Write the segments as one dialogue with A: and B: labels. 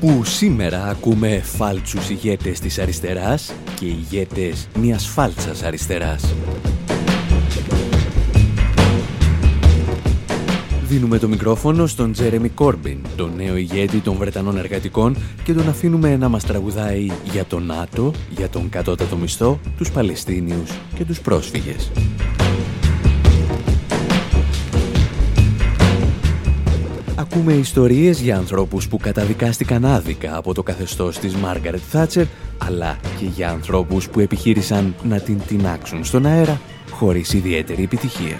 A: Όπου σήμερα ακούμε φάλτσους ηγέτες της αριστεράς και ηγέτες μιας φάλτσας αριστεράς. Δίνουμε το μικρόφωνο στον Τζέρεμι Κόρμπιν, τον νέο ηγέτη των Βρετανών εργατικών και τον αφήνουμε να μας τραγουδάει για τον ΝΑΤΟ, για τον κατώτατο μισθό, τους Παλαιστίνιους και τους πρόσφυγες. Ακούμε ιστορίες για ανθρώπους που καταδικάστηκαν άδικα από το καθεστώς της Μάργαρετ Θάτσερ, αλλά και για ανθρώπους που επιχείρησαν να την τεινάξουν στον αέρα χωρίς ιδιαίτερη επιτυχία.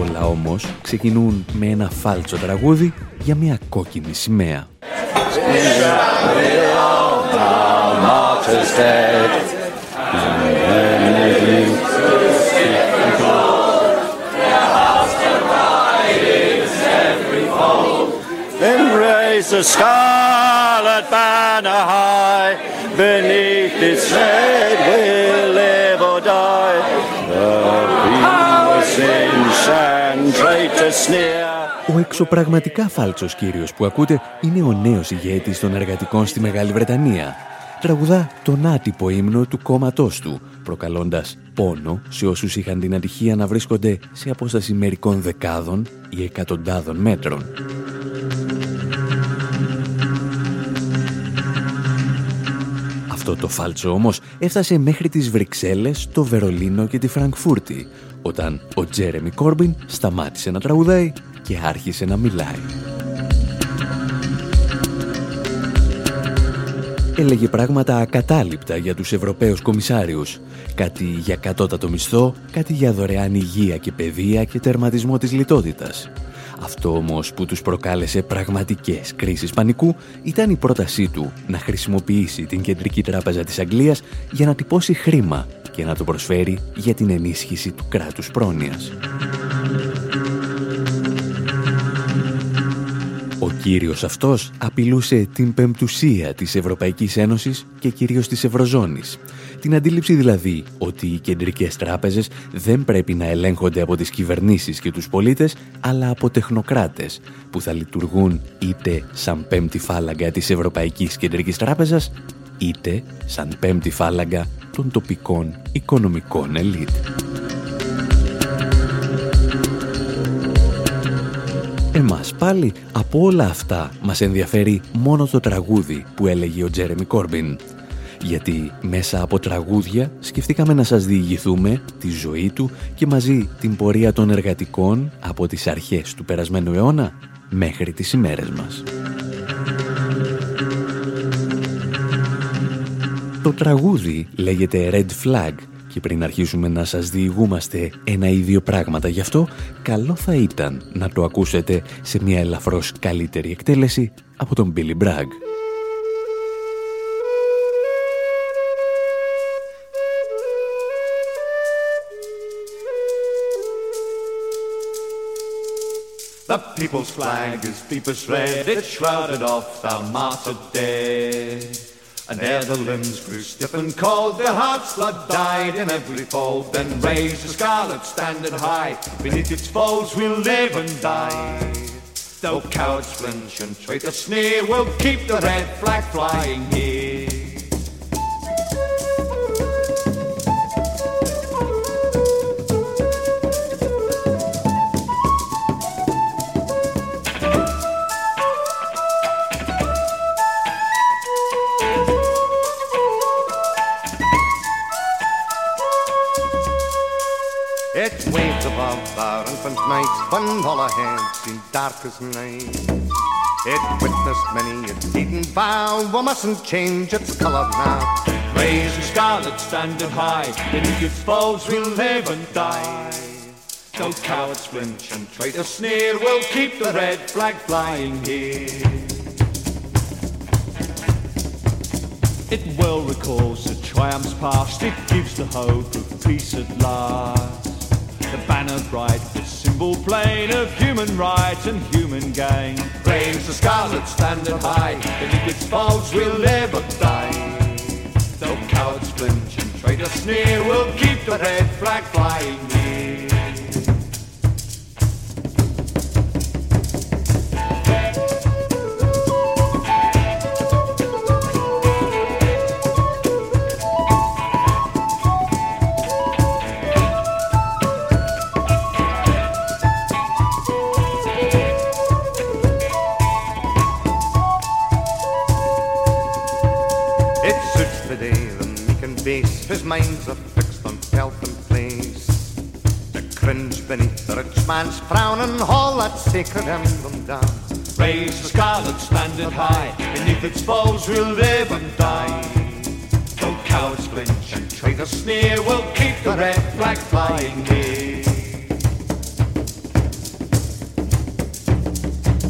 A: Όλα όμως ξεκινούν με ένα φάλτσο τραγούδι για μια κόκκινη σημαία. The scarlet banner high. Beneath its red we'll live or die. The and traitors sneer. Ο εξωπραγματικά φάλτσος κύριος που ακούτε είναι ο νέος ηγέτης των εργατικών στη Μεγάλη Βρετανία. Τραγουδά τον άτυπο ύμνο του κόμματός του, προκαλώντας πόνο σε όσους είχαν την ατυχία να βρίσκονται σε απόσταση μερικών δεκάδων ή εκατοντάδων μέτρων. Αυτό το φάλτσο όμως έφτασε μέχρι τις Βρυξέλλες, το Βερολίνο και τη Φραγκφούρτη, όταν ο Τζέρεμι Κόρμπιν σταμάτησε να τραγουδάει και άρχισε να μιλάει. Έλεγε πράγματα ακατάληπτα για τους Ευρωπαίους κομισάριους. Κάτι για κατώτατο μισθό, κάτι για δωρεάν υγεία και παιδεία και τερματισμό της λιτότητας. Αυτό όμως που τους προκάλεσε πραγματικές κρίσεις πανικού ήταν η πρότασή του να χρησιμοποιήσει την Κεντρική Τράπεζα της Αγγλίας για να τυπώσει χρήμα και να το προσφέρει για την ενίσχυση του κράτους πρόνοιας. Ο κύριος αυτός απειλούσε την πεμπτουσία της Ευρωπαϊκής Ένωσης και κυρίως της Ευρωζώνης την αντίληψη δηλαδή ότι οι κεντρικές τράπεζες δεν πρέπει να ελέγχονται από τις κυβερνήσεις και τους πολίτες, αλλά από τεχνοκράτες που θα λειτουργούν είτε σαν πέμπτη φάλαγγα της Ευρωπαϊκής Κεντρικής Τράπεζας, είτε σαν πέμπτη φάλαγγα των τοπικών οικονομικών ελίτ. Εμάς πάλι από όλα αυτά μας ενδιαφέρει μόνο το τραγούδι που έλεγε ο Τζέρεμι Κόρμπιν γιατί μέσα από τραγούδια σκεφτήκαμε να σας διηγηθούμε τη ζωή του και μαζί την πορεία των εργατικών από τις αρχές του περασμένου αιώνα μέχρι τις ημέρες μας. Το τραγούδι λέγεται Red Flag και πριν αρχίσουμε να σας διηγούμαστε ένα ή δύο πράγματα γι' αυτό, καλό θα ήταν να το ακούσετε σε μια ελαφρώς καλύτερη εκτέλεση από τον Billy Bragg. The people's flag is deepest red, it shrouded off the martyred dead. And ere the limbs grew stiff and cold, their hearts blood died in every fold. Then raised the scarlet standard high, beneath its folds we'll live and die. Though cowards flinch and traitors sneer, we'll keep the red flag flying here.
B: Our infant nights when all ahead seemed dark as night. It witnessed many a beaten vow, we mustn't change its colour now.
C: Raise the scarlet standard high, beneath its foes we'll live and die. No cowards flinch and traitor sneer, we'll keep the red flag flying here. It well recalls the triumphs past, it gives the hope of peace at last. The banner bright, the symbol plain of human right and human gain. Raise the scarlet standard high, beneath its foes we'll live or die. Though cowards flinch and traitors sneer, we'll keep the red flag flying
B: his mind's are fixed on and place. To cringe beneath the rich man's frown and haul that sacred emblem down.
C: Raise the scarlet standard high, beneath its foes we'll live and die. Though cowards flinch and traitors sneer, we'll keep the red flag flying here.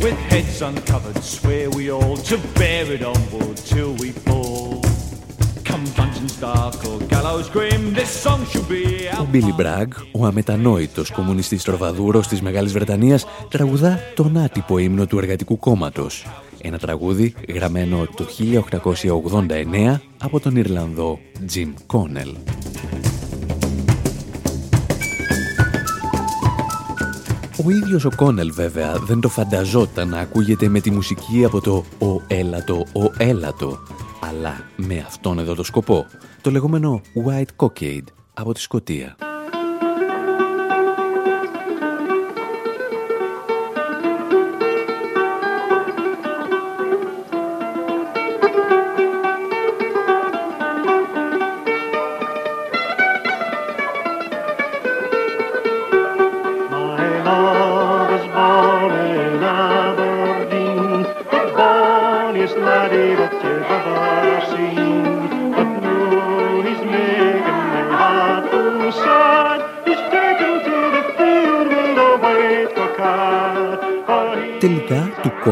C: With heads uncovered, swear we all to bear it on board till we fall.
A: Ο Μπίλι Μπραγκ, ο αμετανόητος κομμουνιστής τροβαδούρος της Μεγάλης Βρετανίας, τραγουδά τον άτυπο ύμνο του Εργατικού Κόμματος. Ένα τραγούδι γραμμένο το 1889 από τον Ιρλανδό Jim Connell. Ο ίδιος ο Κόνελ βέβαια δεν το φανταζόταν να ακούγεται με τη μουσική από το «Ο έλατο, ο έλατο», αλλά με αυτόν εδώ το σκοπό, το λεγόμενο White Cockade από τη Σκοτία.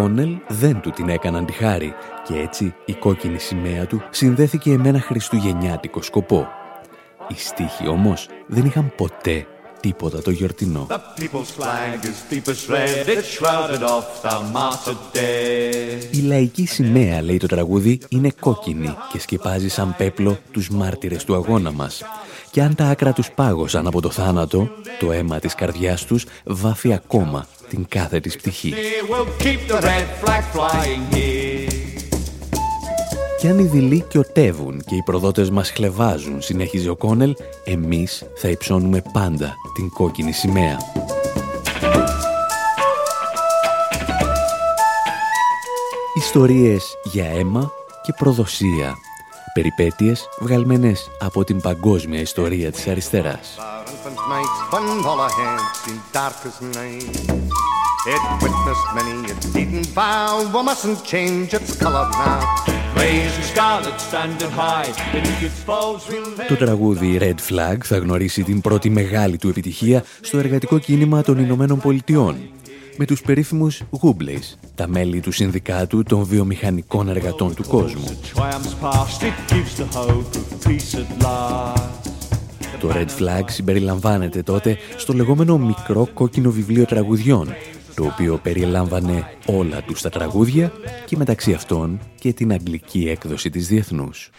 A: Κόνελ δεν του την έκαναν τη χάρη και έτσι η κόκκινη σημαία του συνδέθηκε με ένα χριστουγεννιάτικο σκοπό. Οι στίχοι όμως δεν είχαν ποτέ τίποτα το γιορτινό. Η λαϊκή σημαία, λέει το τραγούδι, είναι κόκκινη και σκεπάζει σαν πέπλο τους μάρτυρες του αγώνα μας. Και αν τα άκρα τους πάγωσαν από το θάνατο, το αίμα της καρδιάς τους βάφει ακόμα την κάθε της πτυχή. Και αν οι δειλοί κιωτεύουν και οι προδότες μας χλεβάζουν, συνέχιζε ο Κόνελ, εμείς θα υψώνουμε πάντα την κόκκινη σημαία. Ιστορίες για αίμα και προδοσία. Περιπέτειες βγαλμένες από την παγκόσμια ιστορία της αριστεράς. It witnessed many a beaten vow. We mustn't change its color now. Το τραγούδι Red Flag θα γνωρίσει την πρώτη μεγάλη του επιτυχία στο εργατικό κίνημα των Ηνωμένων Πολιτειών με τους περίφημους Γούμπλες, τα μέλη του Συνδικάτου των Βιομηχανικών Εργατών του Κόσμου. Το Red Flag συμπεριλαμβάνεται τότε στο λεγόμενο μικρό κόκκινο βιβλίο τραγουδιών το οποίο περιελάμβανε όλα τους τα τραγούδια και μεταξύ αυτών και την αγγλική έκδοση της Διεθνούς.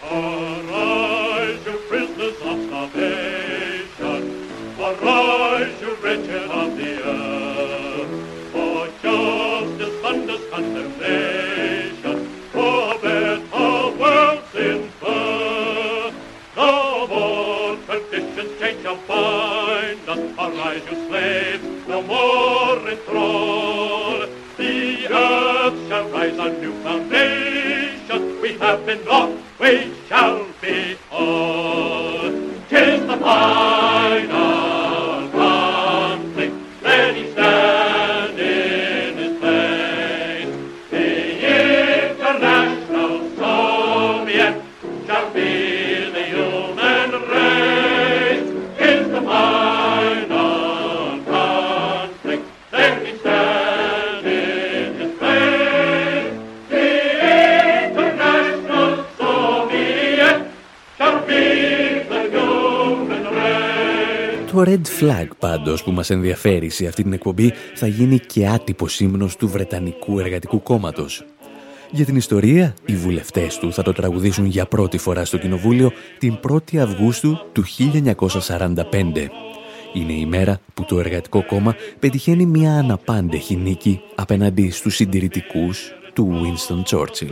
A: Arise, you slaves, no more enthrall. The earth shall rise on new foundations. We have been lost, we shall be all. Tis the final Red Flag πάντως που μας ενδιαφέρει σε αυτή την εκπομπή θα γίνει και άτυπο ύμνος του Βρετανικού Εργατικού Κόμματος. Για την ιστορία, οι βουλευτές του θα το τραγουδήσουν για πρώτη φορά στο Κοινοβούλιο την 1η Αυγούστου του 1945. Είναι η μέρα που το Εργατικό Κόμμα πετυχαίνει μια αναπάντεχη νίκη απέναντι στους συντηρητικούς του Winston Churchill.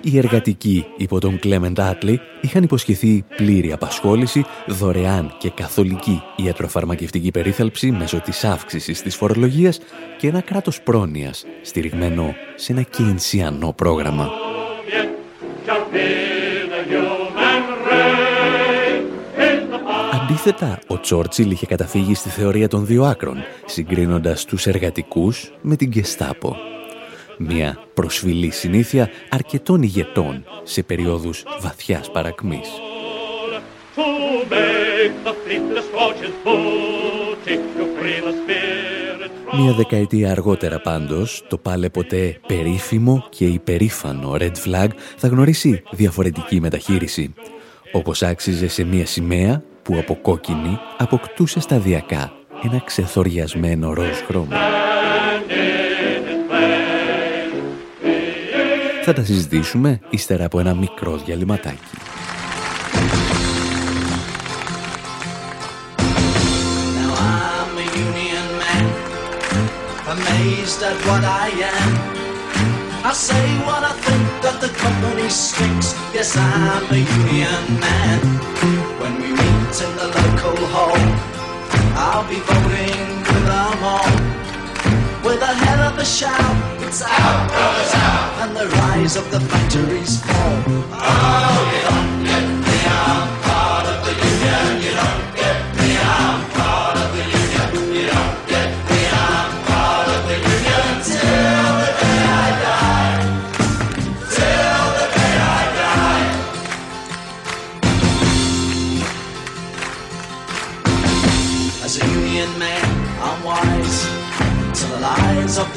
A: Οι εργατικοί υπό τον Κλέμεντ Άτλη είχαν υποσχεθεί πλήρη απασχόληση, δωρεάν και καθολική ιατροφαρμακευτική περίθαλψη μέσω της αύξησης της φορολογίας και ένα κράτος πρόνοιας στηριγμένο σε ένα κινσιανό πρόγραμμα. Αντίθετα, ο Τσόρτσιλ είχε καταφύγει στη θεωρία των δύο άκρων, συγκρίνοντας τους εργατικούς με την Γκεστάπο. Μια προσφυλή συνήθεια αρκετών ηγετών σε περίοδους βαθιάς παρακμής. Μια δεκαετία αργότερα πάντως, το πάλε ποτέ περίφημο και υπερήφανο Red Flag θα γνωρίσει διαφορετική μεταχείριση. Όπως άξιζε σε μια σημαία που από κόκκινη αποκτούσε σταδιακά ένα ξεθοριασμένο ροζ χρώμα. Θα τα συζητήσουμε ύστερα από ένα μικρό διαλυματάκι. amazed at what I am. I say what I think that the company stinks. Yes, I'm a union man. When we meet in the local hall, I'll be voting with them all. With a hell of a shout, it's out, brothers, out, and the rise of the factories fall. Oh, you don't get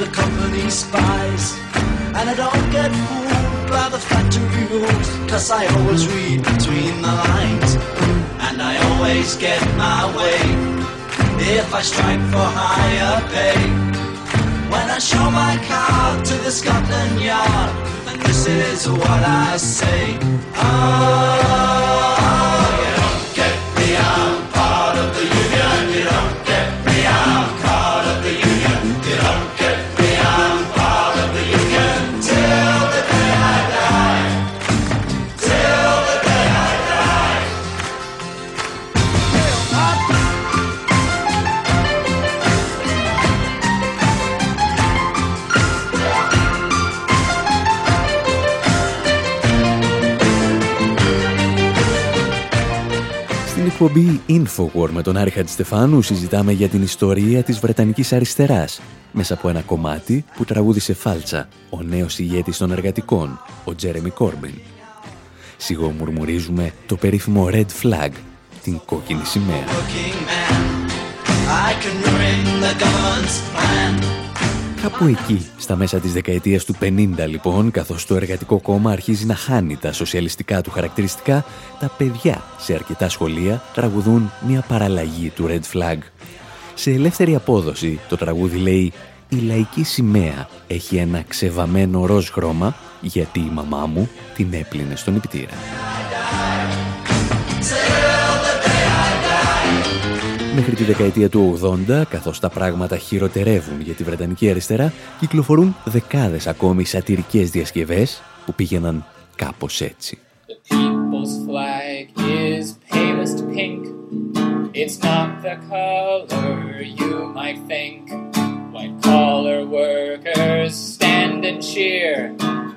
A: the company spies. And I don't get fooled by the factory rules, cause I always read between the lines. And I always get my way if I strike for higher pay. When I show my card to the Scotland Yard, and this is what I say. Oh, εκπομπή Infowar με τον Άρη Χατζηστεφάνου συζητάμε για την ιστορία της Βρετανικής αριστεράς μέσα από ένα κομμάτι που τραγούδισε φάλτσα ο νέος ηγέτης των εργατικών, ο Τζέρεμι Κόρμπιν. Σιγομουρμουρίζουμε το περίφημο Red Flag, την κόκκινη σημαία. Κάπου εκεί, στα μέσα της δεκαετίας του 50 λοιπόν, καθώς το εργατικό κόμμα αρχίζει να χάνει τα σοσιαλιστικά του χαρακτηριστικά, τα παιδιά σε αρκετά σχολεία τραγουδούν μια παραλλαγή του Red Flag. Σε ελεύθερη απόδοση το τραγούδι λέει «Η λαϊκή σημαία έχει ένα ξεβαμένο ροζ χρώμα γιατί η μαμά μου την έπλυνε στον υπητήρα». Μέχρι τη δεκαετία του 80, καθώς τα πράγματα χειροτερεύουν για τη βρετανική αριστερά, κυκλοφορούν δεκάδες ακόμη σαταιρικέ διασκευές που πήγαιναν κάπως έτσι.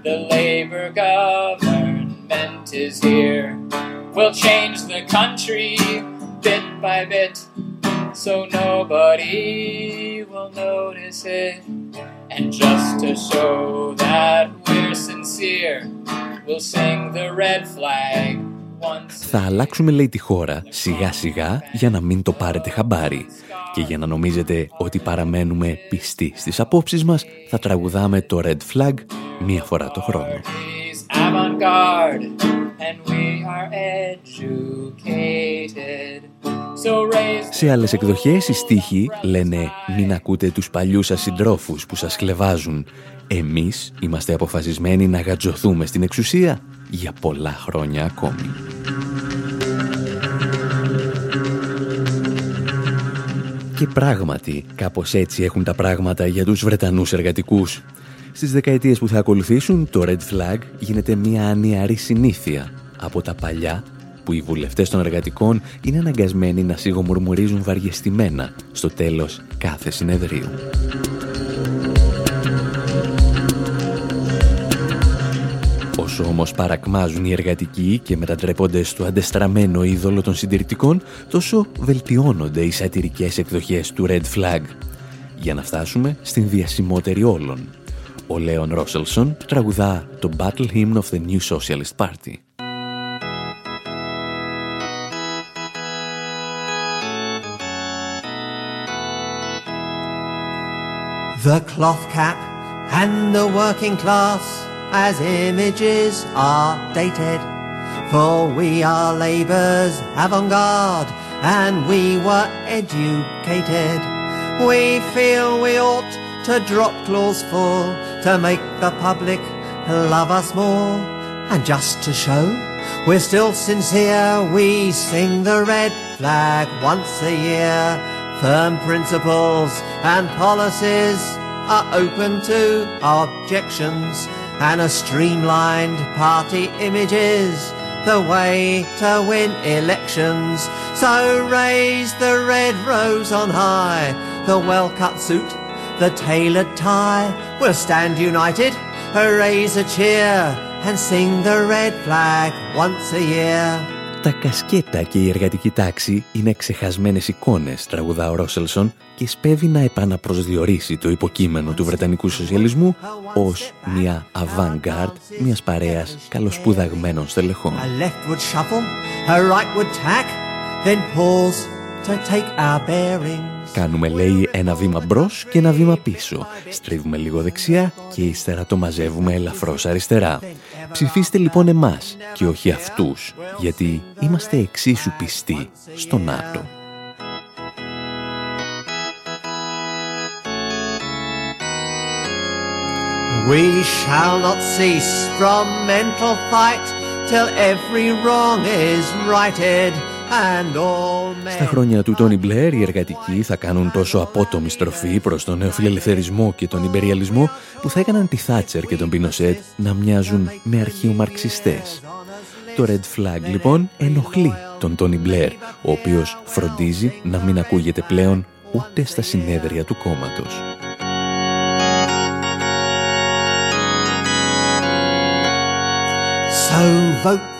D: Το labor government is here. So nobody will notice it. And just to show that we're sincere, we'll sing the red flag once.
A: Θα αλλάξουμε λέει τη χώρα σιγά σιγά για να μην το πάρετε χαμπάρι. Και για να νομίζετε ότι παραμένουμε πιστοί στις απόψεις μας, θα τραγουδάμε το Red Flag μία φορά το χρόνο.
D: He's avant-garde and we are educated.
A: Σε άλλες εκδοχές οι στίχοι λένε «Μην ακούτε τους παλιούς σας συντρόφους που σας κλεβάζουν. Εμείς είμαστε αποφασισμένοι να γατζωθούμε στην εξουσία για πολλά χρόνια ακόμη». Και πράγματι, κάπως έτσι έχουν τα πράγματα για τους Βρετανούς εργατικούς. Στις δεκαετίες που θα ακολουθήσουν, το Red Flag γίνεται μια ανιαρή συνήθεια από τα παλιά που οι βουλευτές των εργατικών είναι αναγκασμένοι να σιγομουρμουρίζουν βαριεστημένα στο τέλος κάθε συνεδρίου. Όσο όμως παρακμάζουν οι εργατικοί και μετατρέπονται στο αντεστραμμένο είδωλο των συντηρητικών, τόσο βελτιώνονται οι σατυρικές εκδοχές του Red Flag. Για να φτάσουμε στην διασημότερη όλων. Ο Λέον Ρόσελσον τραγουδά το Battle Hymn of the New Socialist Party.
E: The cloth cap and the working class as images are dated. For we are labour's avant-garde and we were educated. We feel we ought to drop clause four to make the public love us more. And just to show we're still sincere, we sing the red flag once a year. Firm principles and policies are open to objections and a streamlined party image is the way to win elections. So raise the red rose on high, the well-cut suit, the tailored tie. We'll stand united, raise a cheer and sing the red flag once a year.
A: Τα κασκέτα και η εργατική τάξη είναι ξεχασμένες εικόνες, τραγουδά ο Ρόσελσον και σπέβει να επαναπροσδιορίσει το υποκείμενο του Βρετανικού σοσιαλισμού ως μια avant-garde μιας παρέας καλοσπουδαγμένων στελεχών. Κάνουμε, λέει, ένα βήμα μπρος και ένα βήμα πίσω. Στρίβουμε λίγο δεξιά και ύστερα το μαζεύουμε ελαφρώς αριστερά. Ψηφίστε λοιπόν εμάς και όχι αυτούς, γιατί είμαστε εξίσου πιστοί στο ΝΑΤΟ.
E: We shall not cease from mental fight till every wrong is righted.
A: Στα χρόνια του Τόνι Μπλερ οι εργατικοί θα κάνουν τόσο απότομη στροφή προς τον νεοφιλελευθερισμό και τον υπεριαλισμό που θα έκαναν τη Θάτσερ και τον Πινοσέτ να μοιάζουν με αρχαιομαρξιστές. Το Red Flag λοιπόν ενοχλεί τον Τόνι Μπλερ, ο οποίος φροντίζει να μην ακούγεται πλέον ούτε στα συνέδρια του κόμματος.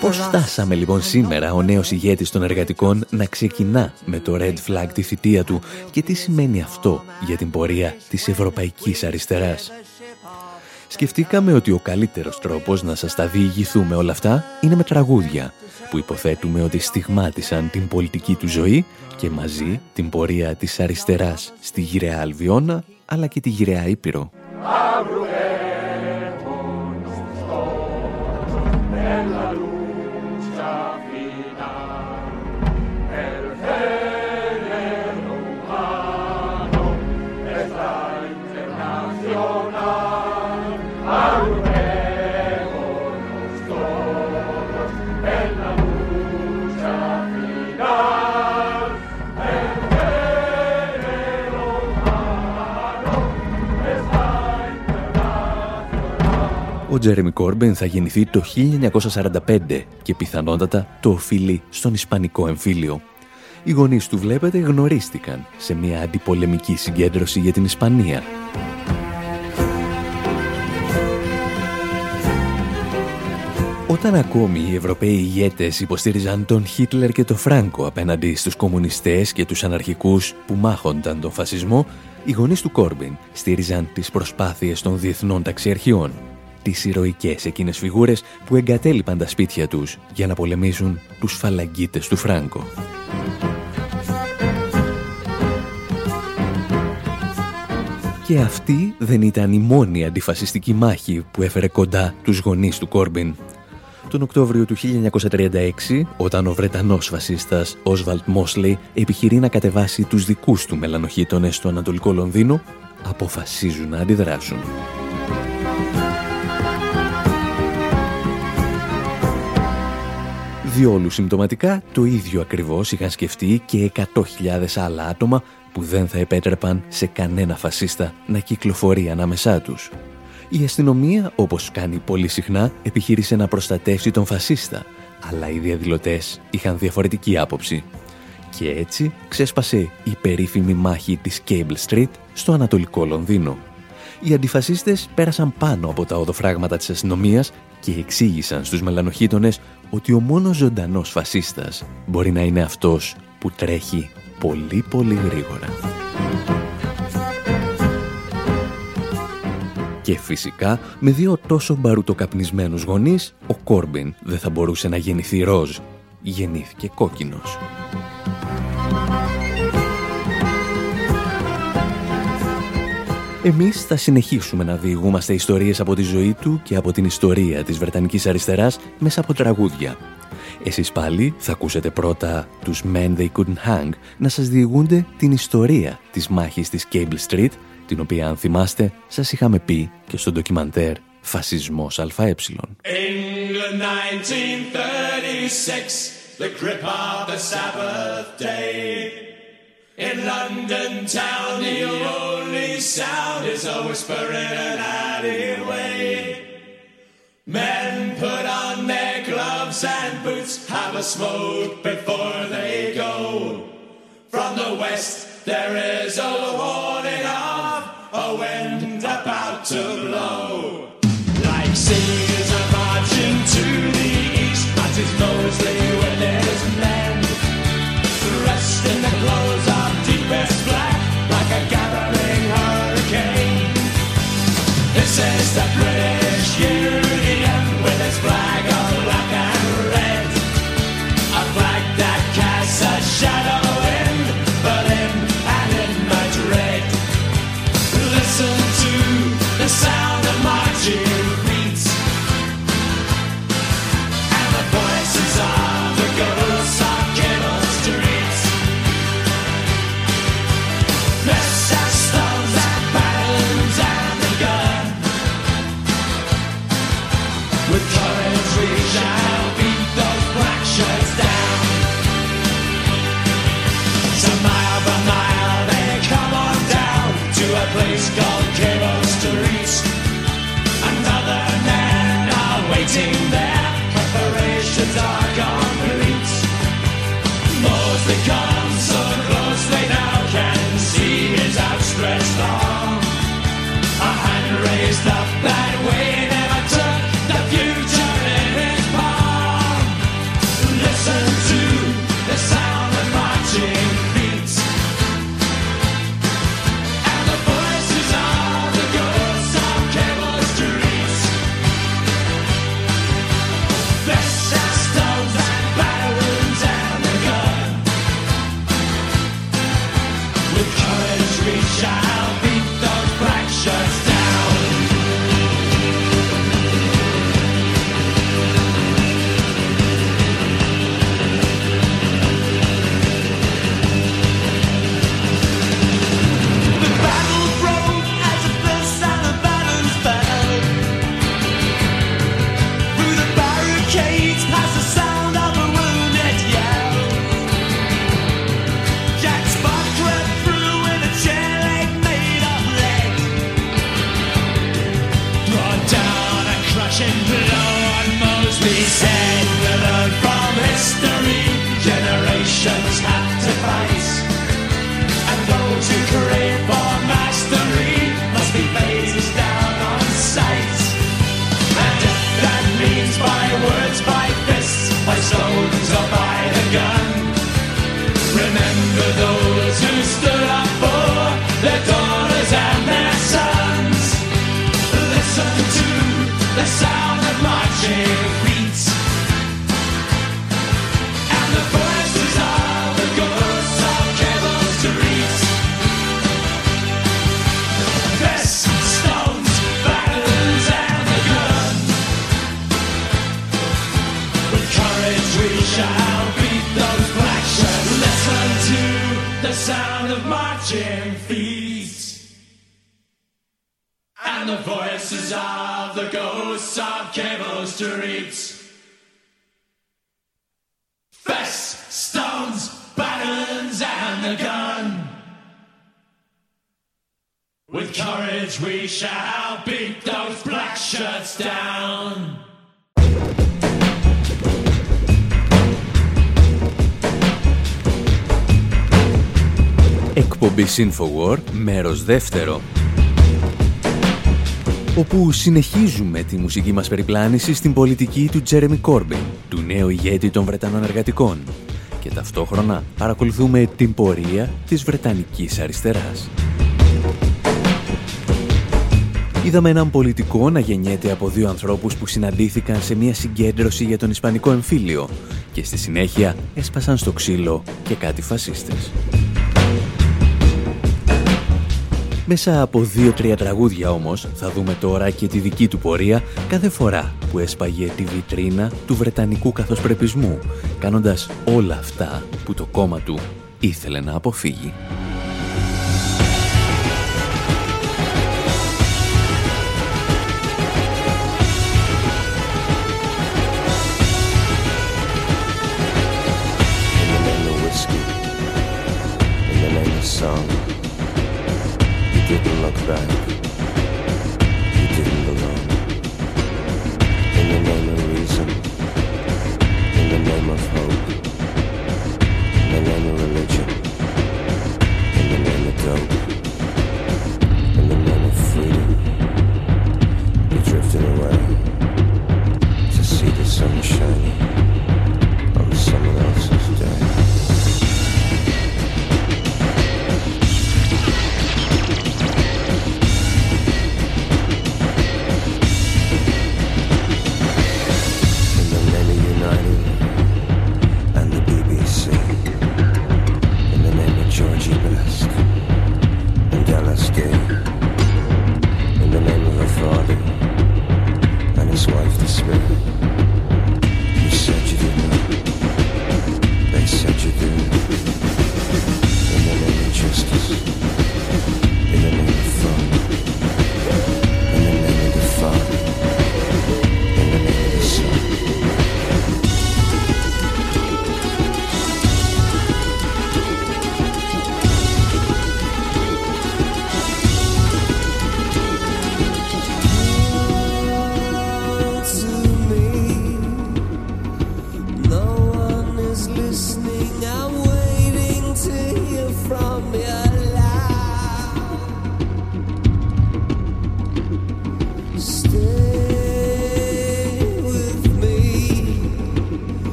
A: Πώς φτάσαμε λοιπόν σήμερα ο νέος ηγέτης των εργατικών να ξεκινά με το Red Flag τη θητεία του και τι σημαίνει αυτό για την πορεία της ευρωπαϊκής αριστεράς. Σκεφτήκαμε ότι ο καλύτερος τρόπος να σας τα διηγηθούμε όλα αυτά είναι με τραγούδια που υποθέτουμε ότι στιγμάτισαν την πολιτική του ζωή και μαζί την πορεία της αριστεράς στη γυραιά Αλβιώνα αλλά και τη γυραιά Ήπειρο. Τζέρεμι Κόρμπεν θα γεννηθεί το 1945 και πιθανότατα το οφείλει στον Ισπανικό εμφύλιο. Οι γονείς του βλέπετε γνωρίστηκαν σε μια αντιπολεμική συγκέντρωση για την Ισπανία. Όταν ακόμη οι Ευρωπαίοι ηγέτες υποστήριζαν τον Χίτλερ και τον Φράνκο απέναντι στους κομμουνιστές και τους αναρχικούς που μάχονταν τον φασισμό, οι γονείς του Κόρμπιν στήριζαν τις προσπάθειες των διεθνών ταξιαρχιών τις ηρωικές εκείνες φιγούρες που εγκατέλειπαν τα σπίτια τους για να πολεμήσουν τους φαλαγγίτες του Φράγκο.
F: Και αυτή δεν ήταν η μόνη αντιφασιστική μάχη που έφερε κοντά τους γονείς του Κόρμπιν. Τον Οκτώβριο του 1936, όταν ο Βρετανός φασίστας Όσβαλτ Μόσλι επιχειρεί να κατεβάσει τους δικούς του μελανοχίτονες στο Ανατολικό Λονδίνο, αποφασίζουν να αντιδράσουν. Διόλου συμπτωματικά το ίδιο ακριβώς είχαν σκεφτεί και 100.000 άλλα άτομα που δεν θα επέτρεπαν σε κανένα φασίστα να κυκλοφορεί ανάμεσά τους. Η αστυνομία, όπως κάνει πολύ συχνά, επιχείρησε να προστατεύσει τον φασίστα, αλλά οι διαδηλωτές είχαν διαφορετική άποψη. Και έτσι ξέσπασε η περίφημη μάχη της Cable Street στο Ανατολικό Λονδίνο. Οι αντιφασίστες πέρασαν πάνω από τα οδοφράγματα της αστυνομίας και εξήγησαν στους μελανοχίτονες ότι ο μόνος ζωντανός φασίστας μπορεί να είναι αυτός που τρέχει πολύ πολύ γρήγορα. Και φυσικά, με δύο τόσο μπαρουτοκαπνισμένους γονείς, ο Κόρμπιν δεν θα μπορούσε να γεννηθεί ροζ. Γεννήθηκε κόκκινος. Εμείς θα συνεχίσουμε να διηγούμαστε ιστορίες από τη ζωή του και από την ιστορία της Βρετανικής αριστεράς μέσα από τραγούδια. Εσείς πάλι θα ακούσετε πρώτα τους Men They Couldn't Hang να σας διηγούνται την ιστορία της μάχης της Cable Street, την οποία αν θυμάστε σας είχαμε πει και στο ντοκιμαντέρ «Φασισμός ΑΕ». England 1936, the grip of the Sabbath day. In London town, the only sound is a whisper in an alleyway. Men put on their gloves and boots, have a smoke before they go. From the west, there is a warning marching feet and the voices of the ghosts of cable streets. Fists, stones, battens, and the gun. With courage we shall beat those black shirts down.
A: Εκπομπή Infowar, μέρος δεύτερο όπου συνεχίζουμε τη μουσική μας περιπλάνηση στην πολιτική του Τζέρεμι Κόρμπιν, του νέου ηγέτη των Βρετανών εργατικών και ταυτόχρονα παρακολουθούμε την πορεία της Βρετανικής αριστεράς. Είδαμε έναν πολιτικό να γεννιέται από δύο ανθρώπους που συναντήθηκαν σε μια συγκέντρωση για τον Ισπανικό εμφύλιο και στη συνέχεια έσπασαν στο ξύλο και κάτι φασίστες. Μέσα από δύο-τρία τραγούδια όμως θα δούμε τώρα και τη δική του πορεία κάθε φορά που έσπαγε τη βιτρίνα του Βρετανικού καθοσπρεπισμού, κάνοντας όλα αυτά που το κόμμα του ήθελε να αποφύγει. didn't look back.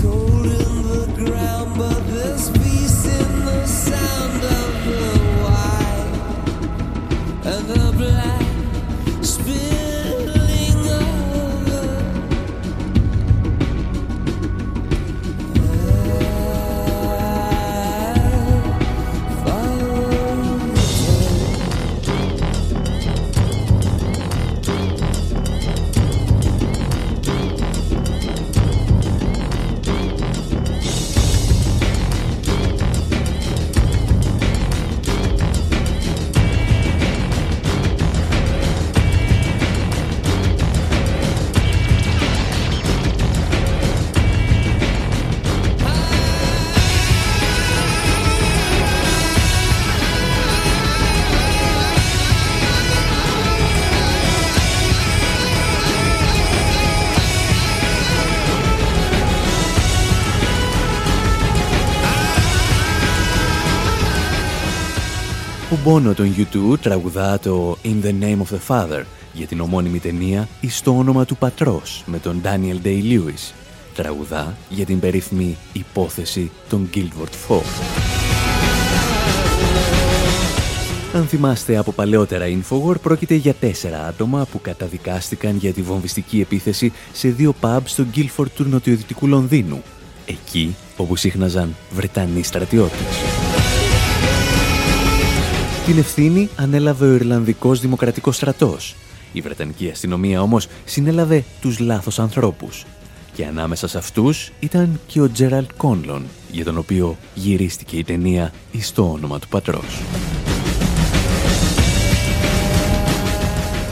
A: gold. Μπόνο των YouTube τραγουδά το In the Name of the Father για την ομώνυμη ταινία «Εις το όνομα του πατρός» με τον Daniel Day-Lewis. Τραγουδά για την περίφημη υπόθεση των Guildford Four. Αν θυμάστε από παλαιότερα Infowar, πρόκειται για τέσσερα άτομα που καταδικάστηκαν για τη βομβιστική επίθεση σε δύο pubs στο Guildford του νοτιοδυτικού Λονδίνου, εκεί όπου σύχναζαν Βρετανοί στρατιώτες. Την ευθύνη ανέλαβε ο Ιρλανδικός Δημοκρατικός Στρατός. Η Βρετανική αστυνομία όμως συνέλαβε τους λάθος ανθρώπους. Και ανάμεσα σε αυτούς ήταν και ο Τζέραλτ Κόνλον, για τον οποίο γυρίστηκε η ταινία εις το όνομα του πατρός.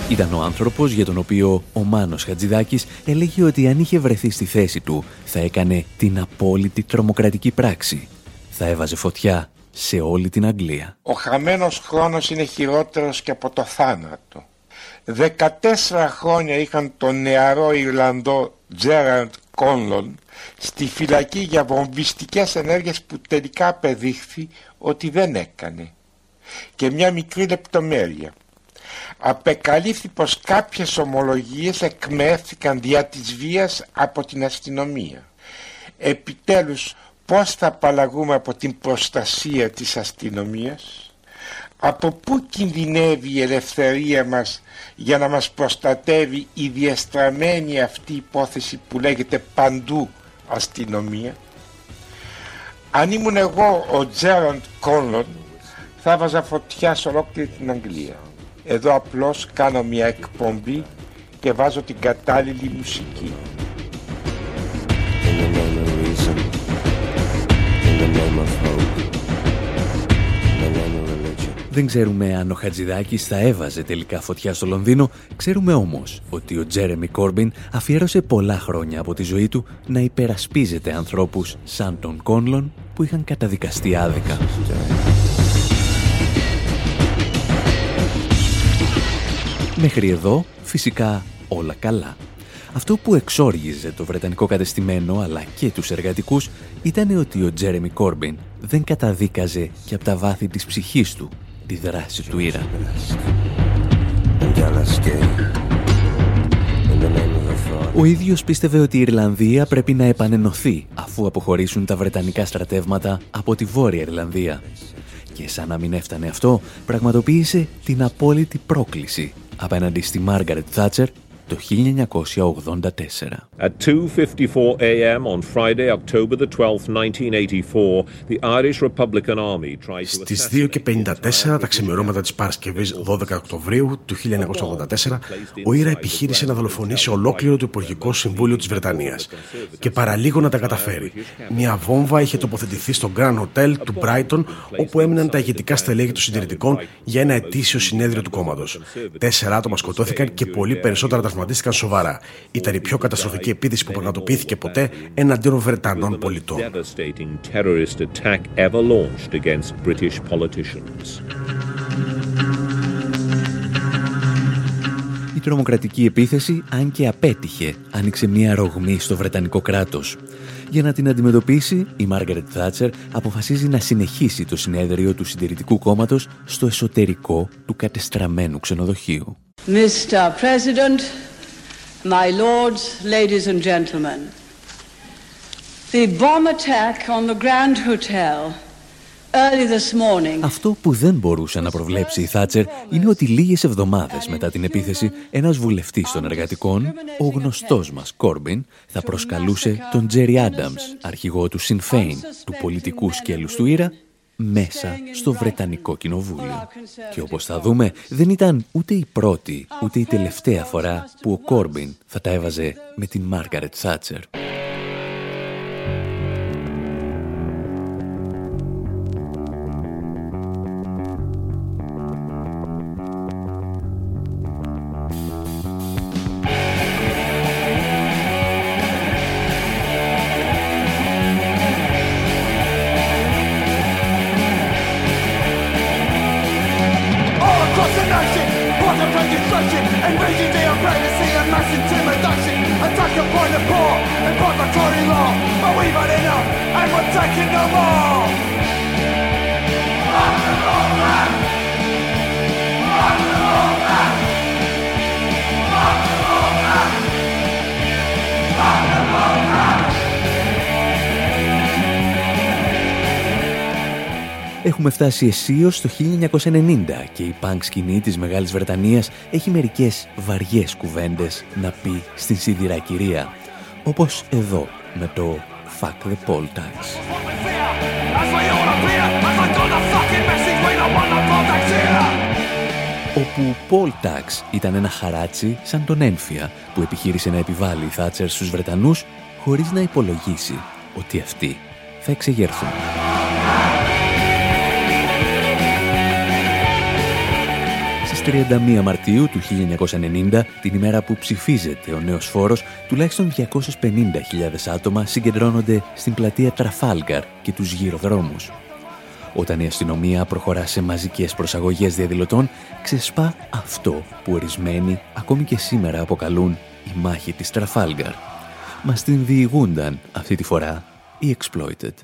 A: Ήταν ο άνθρωπος για τον οποίο ο Μάνος Χατζηδάκης έλεγε ότι αν είχε βρεθεί στη θέση του θα έκανε την απόλυτη τρομοκρατική πράξη. Θα έβαζε φωτιά σε όλη την Αγγλία.
G: Ο χαμένος χρόνος είναι χειρότερος και από το θάνατο. 14 χρόνια είχαν τον νεαρό Ιρλανδό Τζέραντ Κόνλον στη φυλακή για βομβιστικές ενέργειες που τελικά απεδείχθη ότι δεν έκανε. Και μια μικρή λεπτομέρεια. Απεκαλύφθη πως κάποιες ομολογίες εκμεύθηκαν δια της βίας από την αστυνομία. Επιτέλους πώς θα απαλλαγούμε από την προστασία της αστυνομίας. Από πού κινδυνεύει η ελευθερία μας για να μας προστατεύει η διαστραμμένη αυτή υπόθεση που λέγεται παντού αστυνομία. Αν ήμουν εγώ ο Τζέραντ Κόνλον θα βάζα φωτιά σε ολόκληρη την Αγγλία. Εδώ απλώς κάνω μια εκπομπή και βάζω την κατάλληλη μουσική.
A: Δεν ξέρουμε αν ο Χατζηδάκης θα έβαζε τελικά φωτιά στο Λονδίνο, ξέρουμε όμως ότι ο Τζέρεμι Κόρμπιν αφιέρωσε πολλά χρόνια από τη ζωή του να υπερασπίζεται ανθρώπους σαν τον Κόνλον που είχαν καταδικαστεί άδικα. Μέχρι εδώ φυσικά όλα καλά. Αυτό που εξόργιζε το βρετανικό κατεστημένο αλλά και τους εργατικούς ήταν ότι ο Τζέρεμι Κόρμπιν δεν καταδίκαζε και από τα βάθη της ψυχής του τη δράση του Ήρα. Ο ίδιος πίστευε ότι η Ιρλανδία πρέπει να επανενωθεί αφού αποχωρήσουν τα βρετανικά στρατεύματα από τη Βόρεια Ιρλανδία. Και σαν να μην έφτανε αυτό, πραγματοποίησε την απόλυτη πρόκληση απέναντι στη Μάργαρετ Θάτσερ το 1984. At 2:54 a.m. on Friday, October the 12th, 1984, the Irish Republican Army tried to
H: Στις 2 και 54 τα ξημερώματα της Παρασκευής 12 Οκτωβρίου του 1984, ο Ήρα επιχείρησε να δολοφονήσει ολόκληρο το Υπουργικό Συμβούλιο της Βρετανίας και παραλίγο να τα καταφέρει. Μια βόμβα είχε τοποθετηθεί στο Grand Hotel του Brighton, όπου έμειναν τα ηγετικά στελέχη των συντηρητικών για ένα ετήσιο συνέδριο του κόμματος. Τέσσερα άτομα σκοτώθηκαν και πολύ περισσότερα τραυματίστηκαν σοβαρά. Ήταν η πιο καταστροφική επίθεση που πραγματοποιήθηκε ποτέ εναντίον Βρετανών πολιτών.
A: Η τρομοκρατική επίθεση, αν και απέτυχε, άνοιξε μια ρογμή στο Βρετανικό κράτος. Για να την αντιμετωπίσει, η Μάργαρετ Θάτσερ αποφασίζει να συνεχίσει το συνέδριο του συντηρητικού κόμματος στο εσωτερικό του κατεστραμμένου ξενοδοχείου.
I: Mr. President, my lords, ladies and gentlemen, the bomb attack on the Grand Hotel early this morning
A: Αυτό που δεν μπορούσε να προβλέψει η Θάτσερ είναι ότι λίγες εβδομάδες μετά την επίθεση ένας βουλευτής των εργατικών, ο γνωστός μας Κόρμπιν, θα προσκαλούσε τον Τζέρι Άνταμς, αρχηγό του Sinn Féin, του πολιτικού σκέλους του Ήρα, μέσα στο Βρετανικό Κοινοβούλιο. Και όπως θα δούμε, δεν ήταν ούτε η πρώτη, ούτε η τελευταία φορά που ο Κόρμπιν θα τα έβαζε με την Μάργαρετ Θάτσερ. Έχουμε φτάσει αισίως το 1990 και η πανκ σκηνή της Μεγάλης Βρετανίας έχει μερικές βαριές κουβέντες να πει στην σιδηρά κυρία, όπως εδώ με το Fuck the Paul Tax. όπου Paul Tax ήταν ένα χαράτσι σαν τον Έμφυα που επιχείρησε να επιβάλλει η Θάτσερ στους Βρετανούς χωρίς να υπολογίσει ότι αυτοί θα εξεγερθούν. 31 Μαρτίου του 1990, την ημέρα που ψηφίζεται ο νέος φόρος, τουλάχιστον 250.000 άτομα συγκεντρώνονται στην πλατεία Τραφάλγκαρ και τους γύρω δρόμους. Όταν η αστυνομία προχωρά σε μαζικές προσαγωγές διαδηλωτών, ξεσπά αυτό που ορισμένοι ακόμη και σήμερα αποκαλούν η μάχη της Τραφάλγκαρ. Μας την διηγούνταν αυτή τη φορά οι Exploited.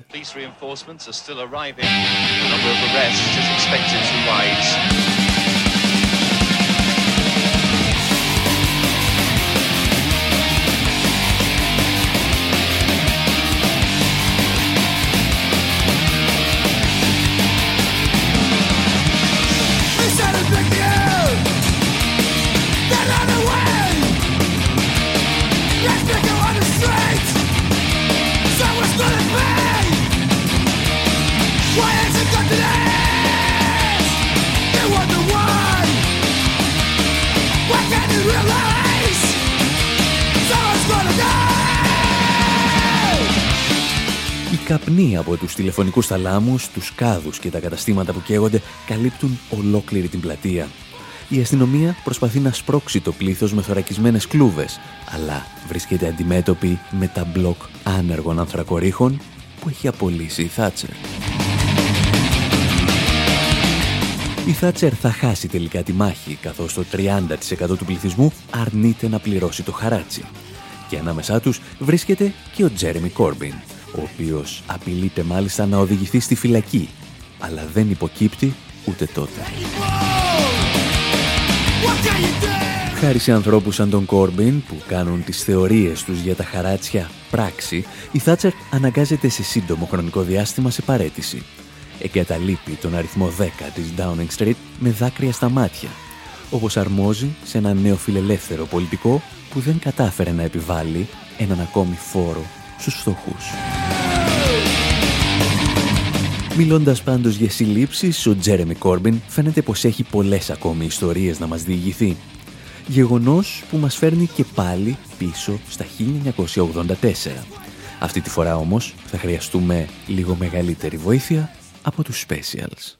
A: Καπνοί από τους τηλεφωνικούς θαλάμους, τους κάδους και τα καταστήματα που καίγονται καλύπτουν ολόκληρη την πλατεία. Η αστυνομία προσπαθεί να σπρώξει το πλήθος με θωρακισμένες κλούβες, αλλά βρίσκεται αντιμέτωπη με τα μπλοκ άνεργων ανθρακορίχων που έχει απολύσει η Θάτσερ. Η Θάτσερ θα χάσει τελικά τη μάχη, καθώς το 30% του πληθυσμού αρνείται να πληρώσει το χαράτσι. Και ανάμεσά τους βρίσκεται και ο Τζέρεμι Κόρμπιν, ο οποίος απειλείται μάλιστα να οδηγηθεί στη φυλακή, αλλά δεν υποκύπτει ούτε τότε. Χάρη σε ανθρώπους σαν τον Κόρμπιν που κάνουν τις θεωρίες τους για τα χαράτσια πράξη, η Θάτσερ αναγκάζεται σε σύντομο χρονικό διάστημα σε παρέτηση. Εγκαταλείπει τον αριθμό 10 της Downing Street με δάκρυα στα μάτια, όπως αρμόζει σε ένα νέο φιλελεύθερο πολιτικό που δεν κατάφερε να επιβάλλει έναν ακόμη φόρο στους φτωχούς. Μιλώντας πάντως για συλλήψεις, ο Τζέρεμι Κόρμπιν φαίνεται πως έχει πολλές ακόμη ιστορίες να μας διηγηθεί. Γεγονός που μας φέρνει και πάλι πίσω στα 1984. Αυτή τη φορά όμως θα χρειαστούμε λίγο μεγαλύτερη βοήθεια από τους Specials.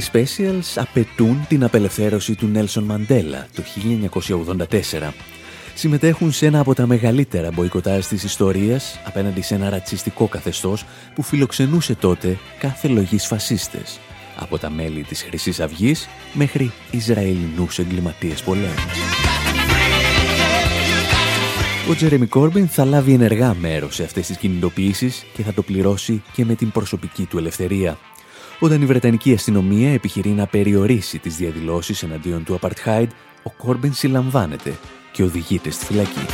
A: Καπετάνοι Specials απαιτούν την απελευθέρωση του Νέλσον Μαντέλα το 1984. Συμμετέχουν σε ένα από τα μεγαλύτερα μποϊκοτάζ της ιστορίας απέναντι σε ένα ρατσιστικό καθεστώς που φιλοξενούσε τότε κάθε λογής φασίστες, από τα μέλη της Χρυσής Αυγής μέχρι Ισραηλινούς εγκληματίες πολέμου. Ο Τζέρεμι Κόρμπιν θα λάβει ενεργά μέρος σε αυτές τις κινητοποιήσεις και θα το πληρώσει και με την προσωπική του ελευθερία. Όταν η Βρετανική αστυνομία επιχειρεί να περιορίσει τις διαδηλώσεις εναντίον του Apartheid, ο Κόρμπιν συλλαμβάνεται και οδηγείται στη φυλακή.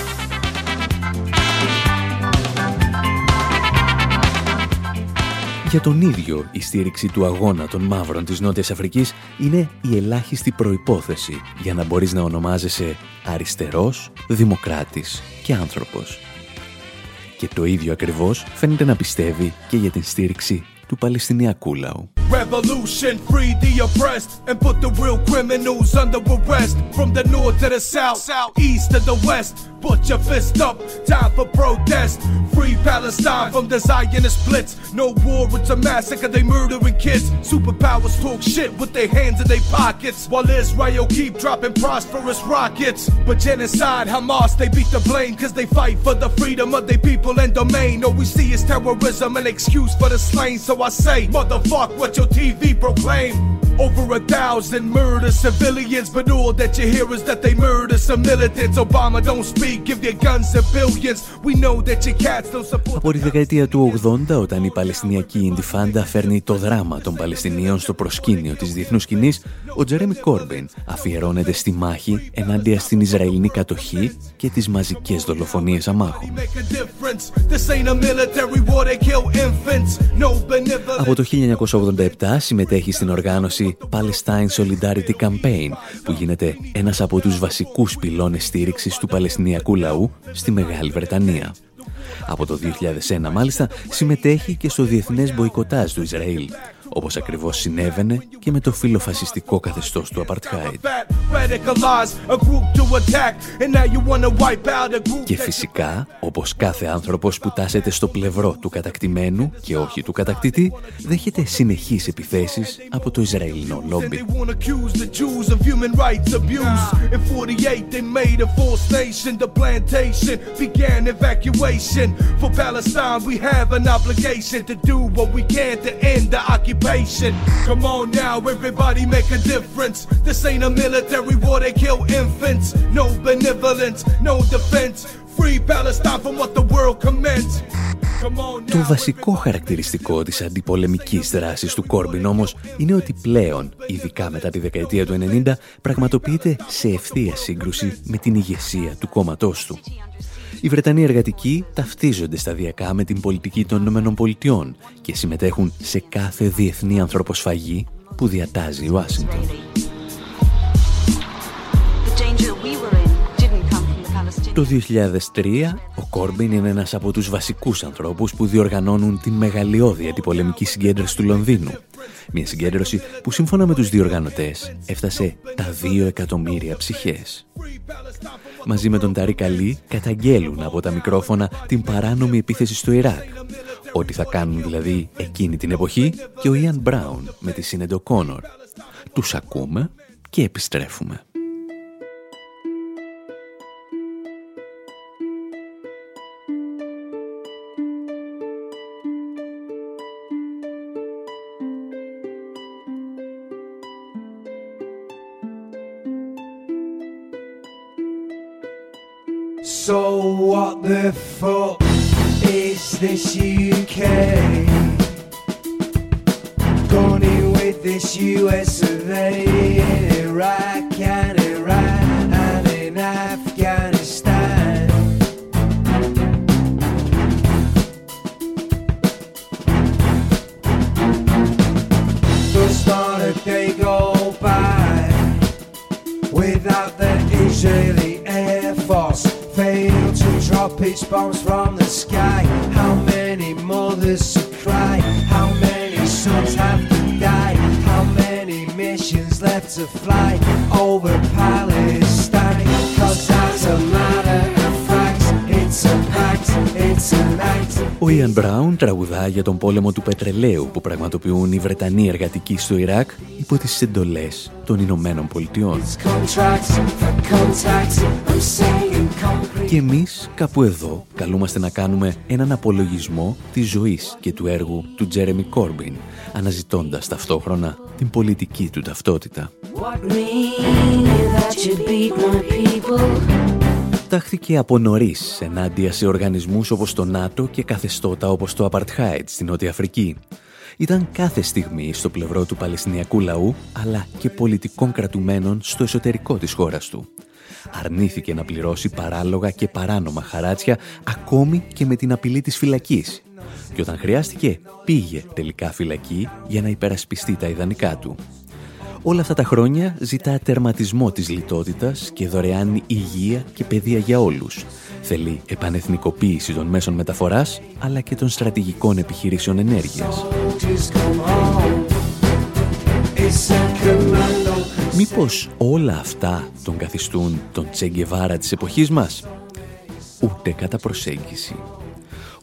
A: Για τον ίδιο, η στήριξη του αγώνα των μαύρων της Νότιας Αφρικής είναι η ελάχιστη προϋπόθεση για να μπορείς να ονομάζεσαι αριστερός, δημοκράτης και άνθρωπος. Και το ίδιο ακριβώς φαίνεται να πιστεύει και για την στήριξη του Παλαιστινιακού λαού. Revolution, free the oppressed, and put the real criminals under arrest. From the north to the south, south, east to the west. Put your fist up, time for protest. Free Palestine from the Zionist blitz. No war, it's a massacre, they murdering kids. Superpowers talk shit with their hands in their pockets. While Israel keep dropping prosperous rockets. But genocide, Hamas, they beat the blame, cause they fight for the freedom of their people and domain. All we see is terrorism, an excuse for the slain. So I say, motherfuck what your TV proclaim. Over a thousand murder civilians, but all that you hear is that they murder some militants. Obama don't speak, give their guns a billions. We know that your cats don't support. Από τη δεκαετία του 80, όταν η Παλαιστινιακή Ιντιφάντα φέρνει το δράμα των Παλαιστινίων στο προσκήνιο της διεθνούς σκηνής, ο Τζερέμι Κόρμπιν αφιερώνεται στη μάχη ενάντια στην Ισραηλινή κατοχή και τις μαζικές δολοφονίες αμάχων. Από το 1987 συμμετέχει στην οργάνωση Palestine Solidarity Campaign, που γίνεται ένας από τους βασικούς πυλώνες στήριξης του Παλαιστινιακού λαού στη Μεγάλη Βρετανία. Από το 2001 μάλιστα συμμετέχει και στο διεθνές μποϊκοτάζ του Ισραήλ, όπως ακριβώς συνέβαινε και με το φιλοφασιστικό καθεστώς του Απαρτχάιντ. Και φυσικά, όπως κάθε άνθρωπος που τάσεται στο πλευρό του κατακτημένου και όχι του κατακτητή, δέχεται συνεχείς επιθέσεις από το Ισραηλινό λόμπι. For Palestine, we have an obligation to do what we can to end the occupation. Occupation. Come on now, everybody make a difference. This ain't a military war, they kill infants. No benevolence, no defense. Free Palestine from what the world commends. Το βασικό χαρακτηριστικό της αντιπολεμικής δράσης του Κόρμπιν όμως είναι ότι πλέον, ειδικά μετά τη δεκαετία του 90, πραγματοποιείται σε ευθεία σύγκρουση με την ηγεσία του κόμματός του. Οι Βρετανοί εργατικοί ταυτίζονται σταδιακά με την πολιτική των ΗΠΑ και συμμετέχουν σε κάθε διεθνή ανθρωποσφαγή που διατάζει η Ουάσιγκτον. Το 2003, ο Κόρμπιν είναι ένας από τους βασικούς ανθρώπους που διοργανώνουν τη μεγαλειώδη αντιπολεμική συγκέντρωση του Λονδίνου. Μια συγκέντρωση που σύμφωνα με τους διοργανωτές έφτασε τα 2 εκατομμύρια ψυχές μαζί με τον Ταρί Καλή καταγγέλουν από τα μικρόφωνα την παράνομη επίθεση στο Ιράκ. Ό,τι θα κάνουν δηλαδή εκείνη την εποχή και ο Ιαν Μπράουν με τη Σίνεντο Κόνορ. Τους ακούμε και επιστρέφουμε. What the fuck is this UK? Gone in with this US of A in Iraq and Μπράουν τραγουδά για τον πόλεμο του πετρελαίου που πραγματοποιούν οι Βρετανοί εργατικοί στο Ιράκ υπό τις εντολές των Ηνωμένων Πολιτειών. Και εμείς κάπου εδώ καλούμαστε να κάνουμε έναν απολογισμό της ζωής και του έργου του Τζέρεμι Κόρμπιν, αναζητώντας ταυτόχρονα την πολιτική του ταυτότητα. Τάχθηκε από νωρίς ενάντια σε οργανισμούς όπως το ΝΑΤΟ και καθεστώτα όπως το Απαρτχάιτ στην Νότια Αφρική. Ήταν κάθε στιγμή στο πλευρό του Παλαιστινιακού λαού, αλλά και πολιτικών κρατουμένων στο εσωτερικό της χώρας του. Αρνήθηκε να πληρώσει παράλογα και παράνομα χαράτσια, ακόμη και με την απειλή της φυλακής. Και όταν χρειάστηκε, πήγε τελικά φυλακή για να υπερασπιστεί τα ιδανικά του. Όλα αυτά τα χρόνια ζητά τερματισμό της λιτότητας και δωρεάν υγεία και παιδεία για όλους. Θέλει επανεθνικοποίηση των μέσων μεταφοράς, αλλά και των στρατηγικών επιχειρήσεων ενέργειας. Μήπως όλα αυτά τον καθιστούν τον Τσέγκεβάρα της εποχής μας; Ούτε κατά προσέγγιση.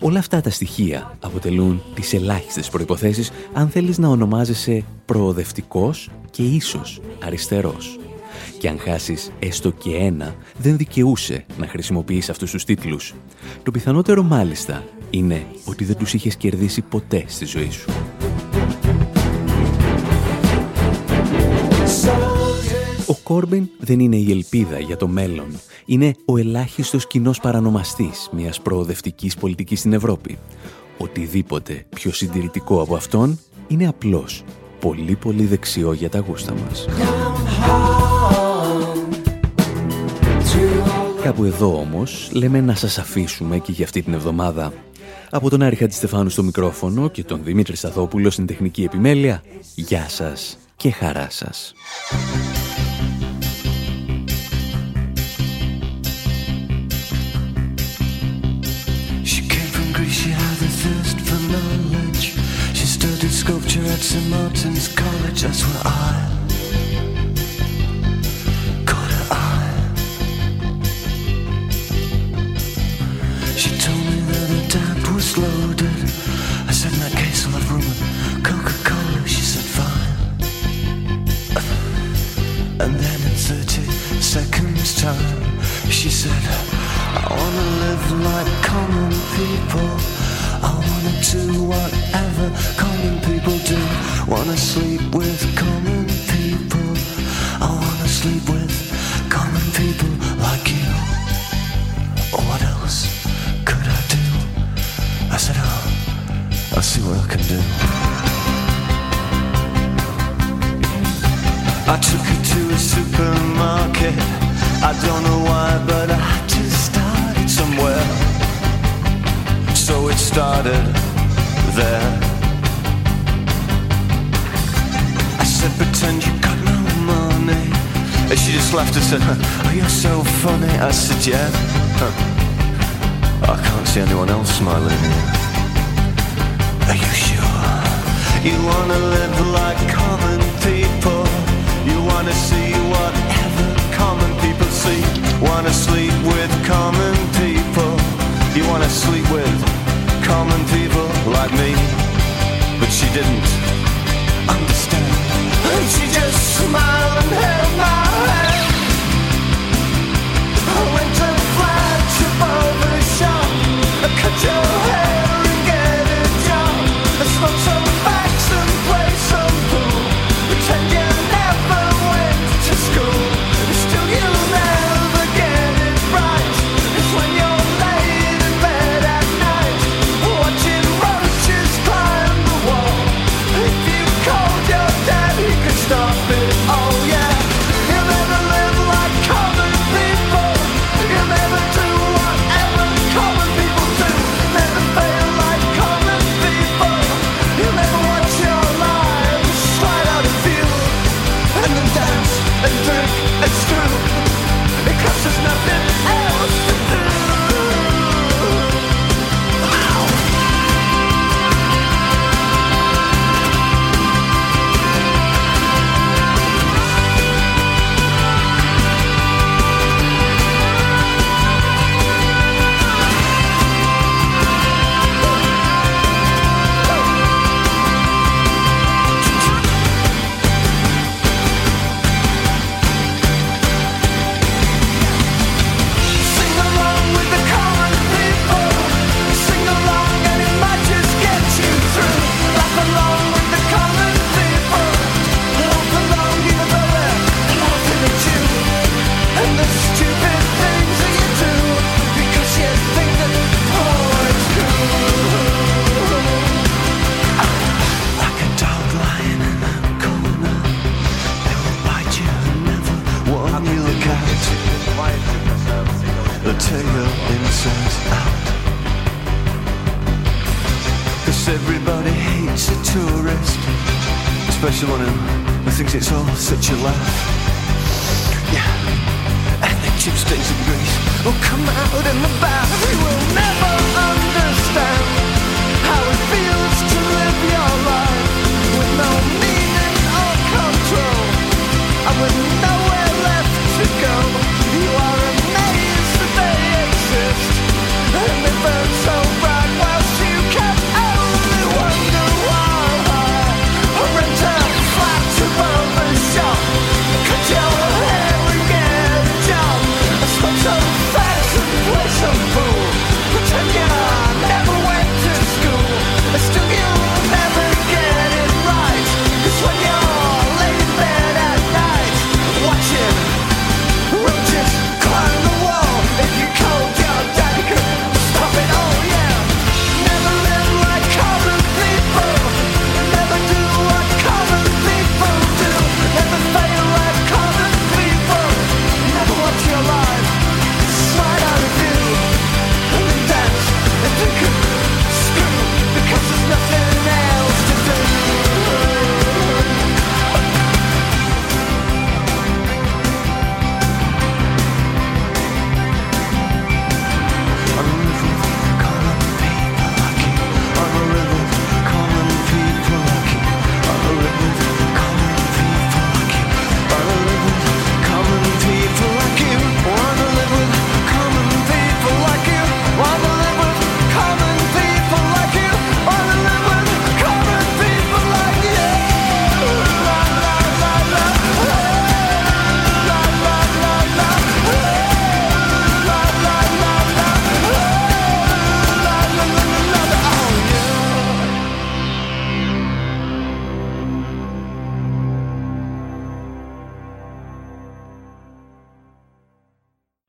A: Όλα αυτά τα στοιχεία αποτελούν τις ελάχιστες προϋποθέσεις αν θέλεις να ονομάζεσαι προοδευτικός και ίσως αριστερός. Και αν χάσεις έστω και ένα, δεν δικαιούσε να χρησιμοποιείς αυτούς τους τίτλους. Το πιθανότερο μάλιστα είναι ότι δεν τους είχες κερδίσει ποτέ στη ζωή σου. Κόρμπιν δεν είναι η ελπίδα για το μέλλον. Είναι ο ελάχιστος κοινός παρανομαστής μιας προοδευτικής πολιτικής στην Ευρώπη. Οτιδήποτε πιο συντηρητικό από αυτόν είναι απλώς πολύ πολύ δεξιό για τα γούστα μας. Κάπου εδώ όμως λέμε να σας αφήσουμε και για αυτή την εβδομάδα. Από τον Άρη Στεφάνου στο μικρόφωνο και τον Δημήτρη Σταθόπουλο στην τεχνική επιμέλεια, γεια σας και χαρά σας. Sculpture at St. Martin's College, that's where I caught her eye. She told me that her dad was loaded. I said, in that case, I'll have room with Coca-Cola. She said, fine. And then in 30 seconds time, she said, I wanna live like common people. I wanna do whatever common people do. Wanna sleep with said, oh, you're so funny. I said, yeah. Huh. I can't see anyone else smiling. Are you sure? You wanna live like common people. You wanna see whatever common people see. Wanna sleep with common people. You wanna sleep with common people like me. But she didn't understand. And she just smiled and held my hand. Put your hair and get it
J: down.